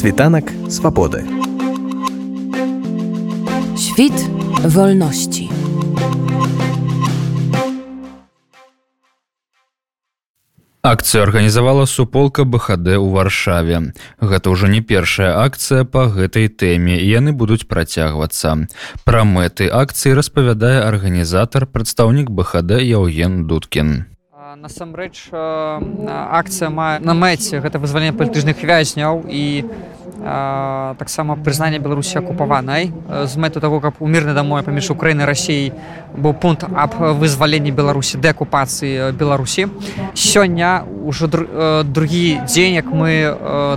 Світанак свабоды. Świt wolności. Акцыю арганізавала суполка БХД ў варшаве. Гэта ўжо не першая акцыя па гэтай тэме і яны будуць працягвацца. Пра мэты акцыі распавядае арганізатар прадстаўнік БХД Яўген Дудкін. Насамрэч акцыя мае на мэце гэта вызваленне палітычных вязняў і таксама прызнанне беларусі акупаванай. З мэту таго каб у мірны дамой паміж украінай рассіяй быў пункт аб вызваленні беларусі дэакупацыі беларусі. Сёння ўжо другі дзень як мы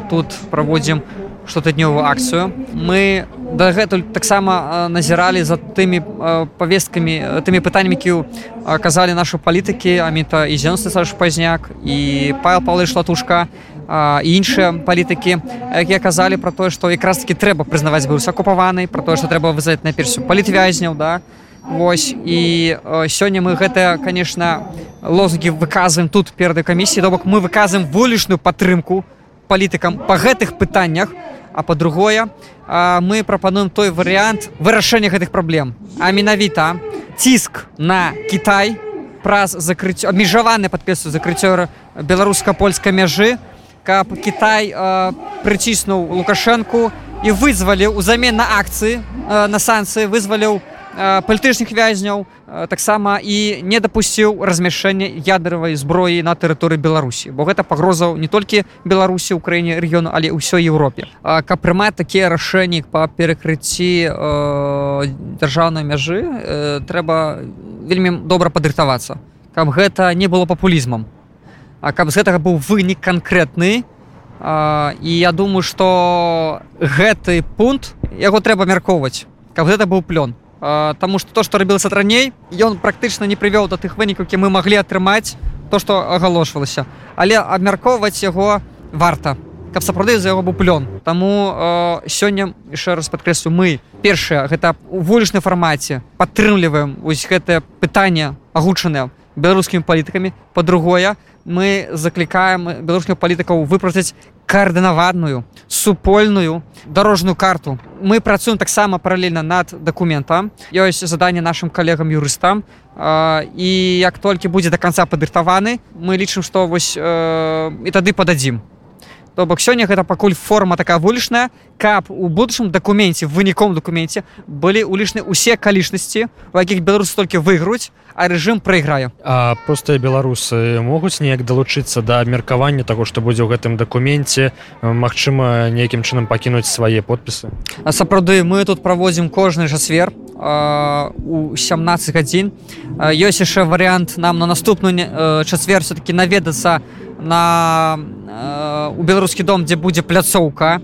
тут праводзім штотыднёвую акцыю. Мы дагэтуль таксама назіралі за тымі павесткамі тымі пытаннямі які казалі нашы палітыкі аміта і зенсты саш пазняк і павел палыш латушка і іншыя палітыкі якія казалі про тое што якраз таки трэба прызнаваць быў акупаваны про тое што трэба вызаць наперсю палітвязняў да. Вось і сёння мы гэта конечно лозунгі выказваем тут перады камісіі то бок мы выказваем вулічную падтрымку палітыкам па гэтых пытаннях а по-другое мы прапануем той варыянт вырашэння гэтых праблем а менавіта ціск на Кітай праз закрыццё абмежаваны падпісу закрыццё беларуска-польскай мяжы каб Кітай э, прыціснуў лукашэнку і вызваліў узамен на акцыі э, на санкцыі вызваліў э, палітычных вязняў э, таксама і не дапусціў размяшэння ядравай зброі на тэрыторыі беларусі бо гэта пагрозаў не толькі беларусі украіне рэгіёну але ўсёй Еўропе. Э, каб прымаць такія рашэнні па перакрыцці э, дзяржаўнай мяжы э, трэба вельмі добра падрыхтавацца каб гэта не было папулізмам А каб з гэтага быў вынік канкрэтны. І я думаю што гэты пункт яго трэба мяркоўваць каб гэта быў плён Таму што то што рабілася раней ён практычна не прывёў да тых вынікаў які мы маглі атрымаць то што агалошвалася але абмяркоўваць яго варта каб сапраўды за яго быў плён. Таму сёння яшчэ раз падкрэслю мы першае гэта у вулічнай фармаце падтрымліваем вось гэтае пытанне агучанае беларускімі палітыкамі. Па-другое мы заклікаем беларускіх палітыкаў выпрацаць каардынаваную супольную дорожную карту. Мы працуем таксама паралельна над дакументам. Ёсць заданне нашим калегам юрыстам. І як толькі будзе до конца падрыхтаваны мы лічым што вось і тады пададзім. То бок сёння гэта пакуль форма такая вулічная каб у будучым дакуменце выніком дакуменце былі улічны усе калічнасці у якіх беларусы толькі выйгруць а рэжым прайграе. А простыя беларусы могуць неяк далучыцца да абмеркавання таго што будзе ў гэтым дакуменце? Мачыма нейкім чынам пакінуць свае подпісы? А сапраўды мы тут праводзім кожны жасвер у 17 гадзін. Ёсць яшчэ варыянт нам на наступную чацвер все-таки наведацца на у беларускі дом дзе будзе пляцоўка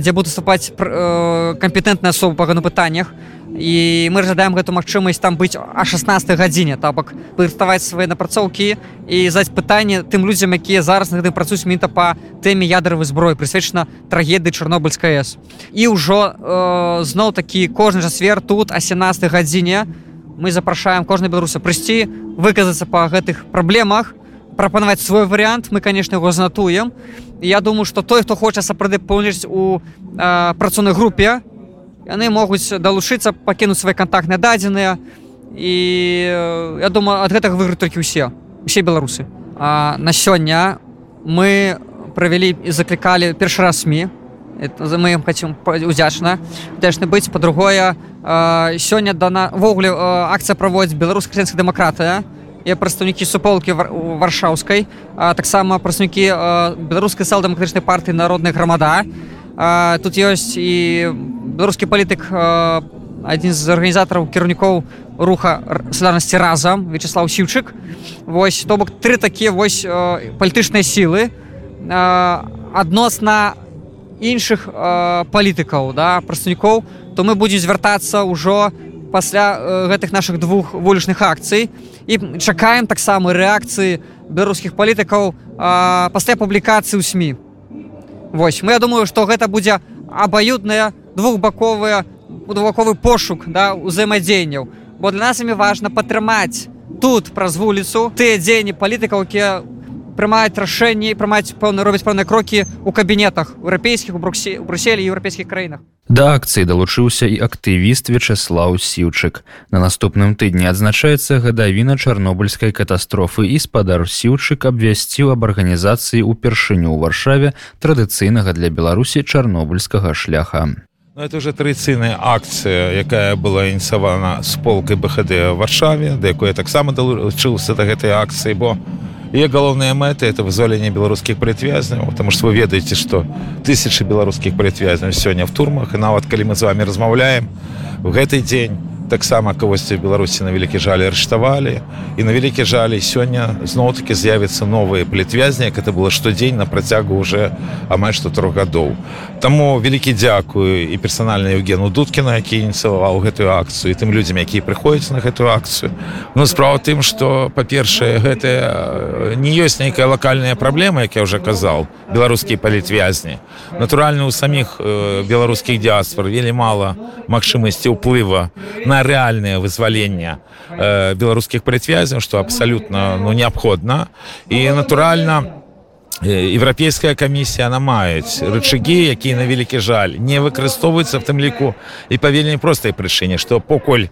дзе будуць выступаць кампетэнтная асоба па на пытаннях і мы жадаем гэту магчымасць там быць а 16 гадзіне. То бок падрыхтаваць свае напрацоўкі і заць пытанне тым людзям якія зараз на гэтым працуюць мінта па тэме ядравай зброі прысвечана трагедыі чарнобыльская с і ўжо э, зноў такі кожны жа свер тут а 17 гадзіне мы запрашаем кожны беларуса прыйсці выказацца па гэтых праблемах прапанаваць свой варыянт. Мы конечно его знатуем. Я думаю что той хто хоча сапраўды поўніць у э, працоўнай групе яны могуць далучыцца пакінуць свае контактныя дадзеныя і э, я думаю ад гэтага выйграць толькі ўсе усе беларусы а, на сёння мы правялі і заклікалі першы раз сМ за мы хотим удзячна дэшны быць по-другое сёння дана ввогуле акцыя праводзіць беларуска-крэнская дэмакратыя прадстаўнікі суполкі варшаўскай таксама прадстаўнікі беларускай сал-дэмакратычнай партыі народная грамада тут ёсць і беларускі палітык адзін з арганізатараў кіраўнікоў руха салярнасці разам вячеслав сіўчык вось то бок тры такія вось палітычныя сілы адносна іншых палітыкаў да прадстаўнікоў то мы будзем звяртацца ўжо пасля гэтых наших двух вулічных акцый. І чакаем таксама рэакцыі беларускіх палітыкаў пасля публікацыі ў сМ Вось мы я думаю што гэта будзе абаюдная двухбаковыя двухбаковы пошук да узаемадзеянняў бо для нас імі важна падтрымаць тут праз вуліцу тыя дзеянні палітыкаў якія прымаць рашэнні прымаць пэўна робіць пэўныя крокі ў кабінетах еўрапейскіх у бруксе у бруселі еўрапейскіх краінах Да акцыі далучыўся і актывіст Вячеслаў Сіўчык. На наступным тыдні адзначаецца гадавіна чарнобыльскай катастрофы і спадар Сіўчык абвясціў аб арганізацыі ўпершыню ў варшаве традыцыйнага для Беларусі чарнобыльскага шляха. Ну, это уже традыцыйная акцыя якая была ініцыявана з полкай бхд варшаве да якой я таксама далучыўся да гэтай акцыі бо Ее галоўная мэта это вызваление беларускіх палітвязняў потому что вы ведаеце что тысячи беларускіх палітвязняў сёння в турмах і нават калі мы з вами размаўляем в гэты дзень таксама кагосьці беларусі на вялікі жаль арыштавалі і на вялікі жалі сёння зноў-таки з'явяцца новыя палітвязні як это было штодзень на працягу уже амаль што трох гадоў Таму вялікі дзякую і персанальна Евгену дудкіна які ініцыяваў гэтую акцыю тым людзям якія прыходзяць на гэтую акцыю Ну справа тым што па-першае гэта не ёсць нейкая лакальная праблема як я уже казаў беларускія палітвязні. Натуральна у саміх беларускіх дыаспор вельмі мала магчымасці ўплыва на на рэальнае вызваленне э, беларускіх прыцвязяў што абсалютна ну неабходна і натуральна еўрапейская камісія она маюць рычагі якія на вялікі жаль не выкарыстоўваюцца в тым ліку і па вельмі простай прычыне што покуль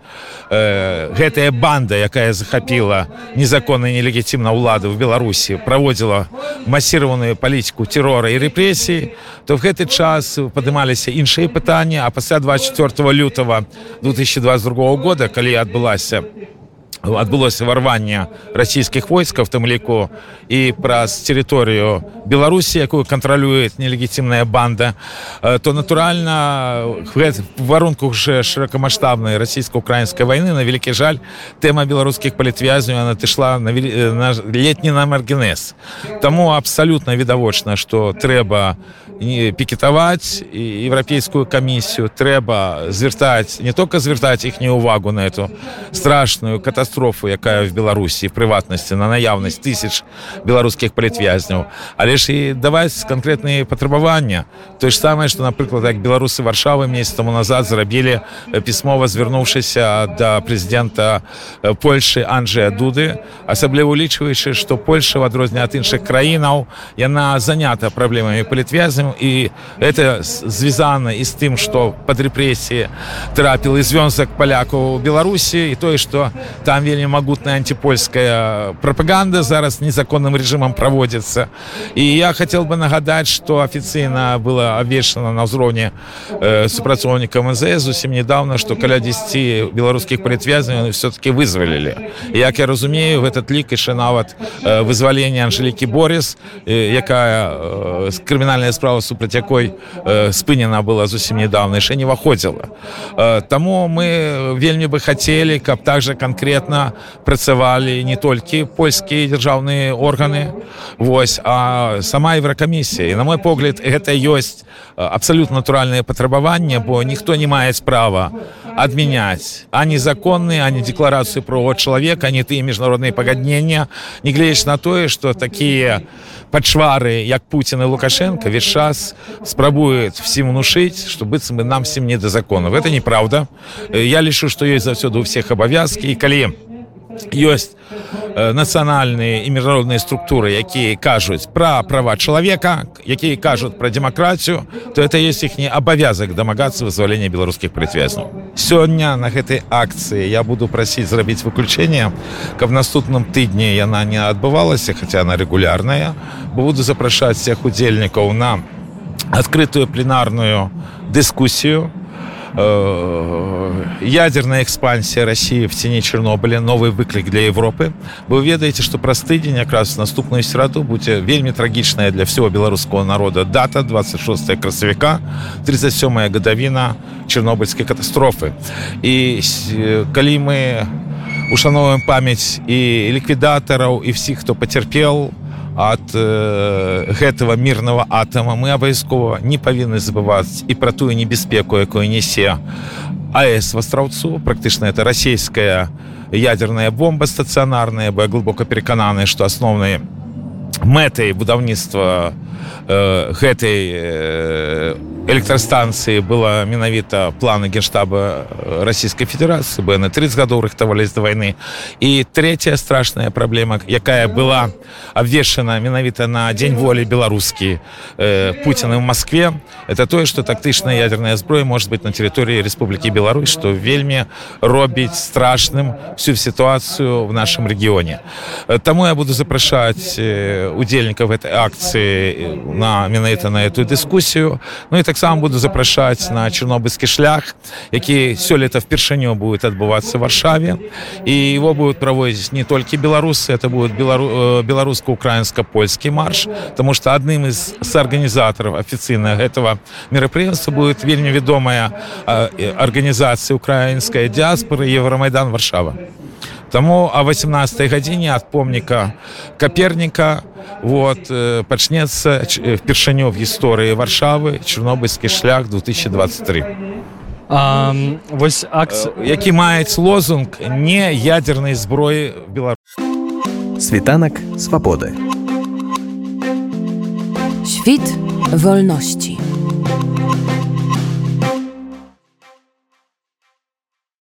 э, гэтая банда якая захапіла незаконна нелегітимна ўлады в беларусі праводзіла масіраваную палітику террора і рэпрэсіі то в гэты час падымаліся іншыя пытанні а пасля 24 лютого 2022 года калі адбылася адбылося варванне расійскіх войскаў тым ліку і праз тэрыторыю беларусі якую кантралюет нелегітимная банда. То натуральна варунку уже шырокамасштабнай расійска-украінскай войны на вялікі жаль тэма беларускіх палітвязняў она тышла на, на летні на маргенез таму абсалютна відавочна што трэба пікетаваць еўрапейскую камісію трэба звяртаць не только звяртаць іхнюю увагу на эту страшную катастрофу катастрофу якая в беларусі прыватнасці на наяўнасць тысяч беларускіх палітвязняў але ж і даваць канкрэтныя патрабавання то ж самае что напрыклад як беларусы варшавы месяц тому назад зрабілі пісьмова звярнуўшыся да прэзідэнта польльши анджея дуды асабліва улічваючы что польша в адрозне ад іншых краінаў яна занята праблемамі палітвязям і это звязана і з тым что под рэпрэсіі трапіл і звёнзак палякаў беларусі і тое что там вельмі магутная антипольская пропаганда зараз незаконным режимом проводится. И я хотел бы нагадать что офіцыйна было обвешано на ўзроўне э, супрацоўника мз зусім недавно что каля 10 беларускіх палітвязняў все-таки вызвалілі як я разумею в этот лік яшчэ нават э, вызвалення анжелікі борис э, якая э, крымінальная справа супраць якой э, спынена была зусім недавно яшчэ не выходзіла э, таму мы вельмі бы хотели каб также конкретно адпаведна працавалі не толькі польскія дзяржаўныя органы Вось а сама еўракамісія і на мой погляд гэта ёсць абсалютна натуральнае патрабаванне бо ніхто не мае справа адмяняць ані законны ані декларацыю про чалавека не тыя міжнародныя пагаднення не гледзяч на тое что такія пачвары як Путін і лукашенко весь час спрабуюць всім унушыць что быццам бы нам всім не да закону. Это неправда я лічу что ёсць заўсёды у всех абавязкі. І калі ёсць э, нацыянальныя і міжнародныя структуры якія кажуць пра права чалавека якія кажуць пра дэмакратію то это есть іхні абавязак дамагацца вызвалення беларускіх прыцвязняў сёння на гэтай акцыі я буду прасіць зрабіць выключэнне каб наступным тыдні яна не адбывалася хотя она регулярная буду запрашаць всех удзельнікаў на адкрытую пленарную дыскусію на ядерная экспансія России в цене Чернобыля новый выклик для Европы. Вы ведаеце что праз тыдзень якраз наступную сераду будзе вельмі трагічная для всего беларускаго народа дата 26 красавіка 37 гадавіна чернобыльской катастрофы. І калі мы ушановаем памяць і ліквідатараў і всіх хто потерпел ад э, гэтага мірнага атама. Мы абавязкова не павінны забываць і пра тую небяспеку якую нясе АС вастраўцу. Практычна это расійская ядерная бомба стацыянарная бы глубока перакананы што асноўныя мэтай будаўніцтва э, гэтай э, электрастанцыі была менавіта планы генштаба расійскай федерацыі бы яны 30 гадоў рыхтавались да вайны. І третья страшная праблема якая была абвешана менавіта на дзень волі беларускі э, Пуціны в Москве это тое что тактычная ядерная зброя может быть на территории Республики Беларусь что вельмі робіць страшным всю ситуацию в нашем регионе. Таму я буду запрашаць удзельнікаў этой акции на менавіта на эту дыскусію Ну і так таксама буду запрашаць на чорнобыльскі шлях які сёлета впершыню будет адбывацца варшаве. І его будут праводзіць не толькі беларусы это будет белару беларуска-украінска-польскі марш тому что адным из соорганізатараў афіцыйна этого мерапрыемства будет вельмі вядомая арганізацыя украінская дыаспоры евромайдан варшава Таму а 18 гадзіне ад помніка каперніка вот пачнецца впершыню в гісторыі варшавы чорнобыльскі шлях 2023 а, вось акц... які маюць лозунг не ядернай зброі беларус світанак свабоды. Świt wolności.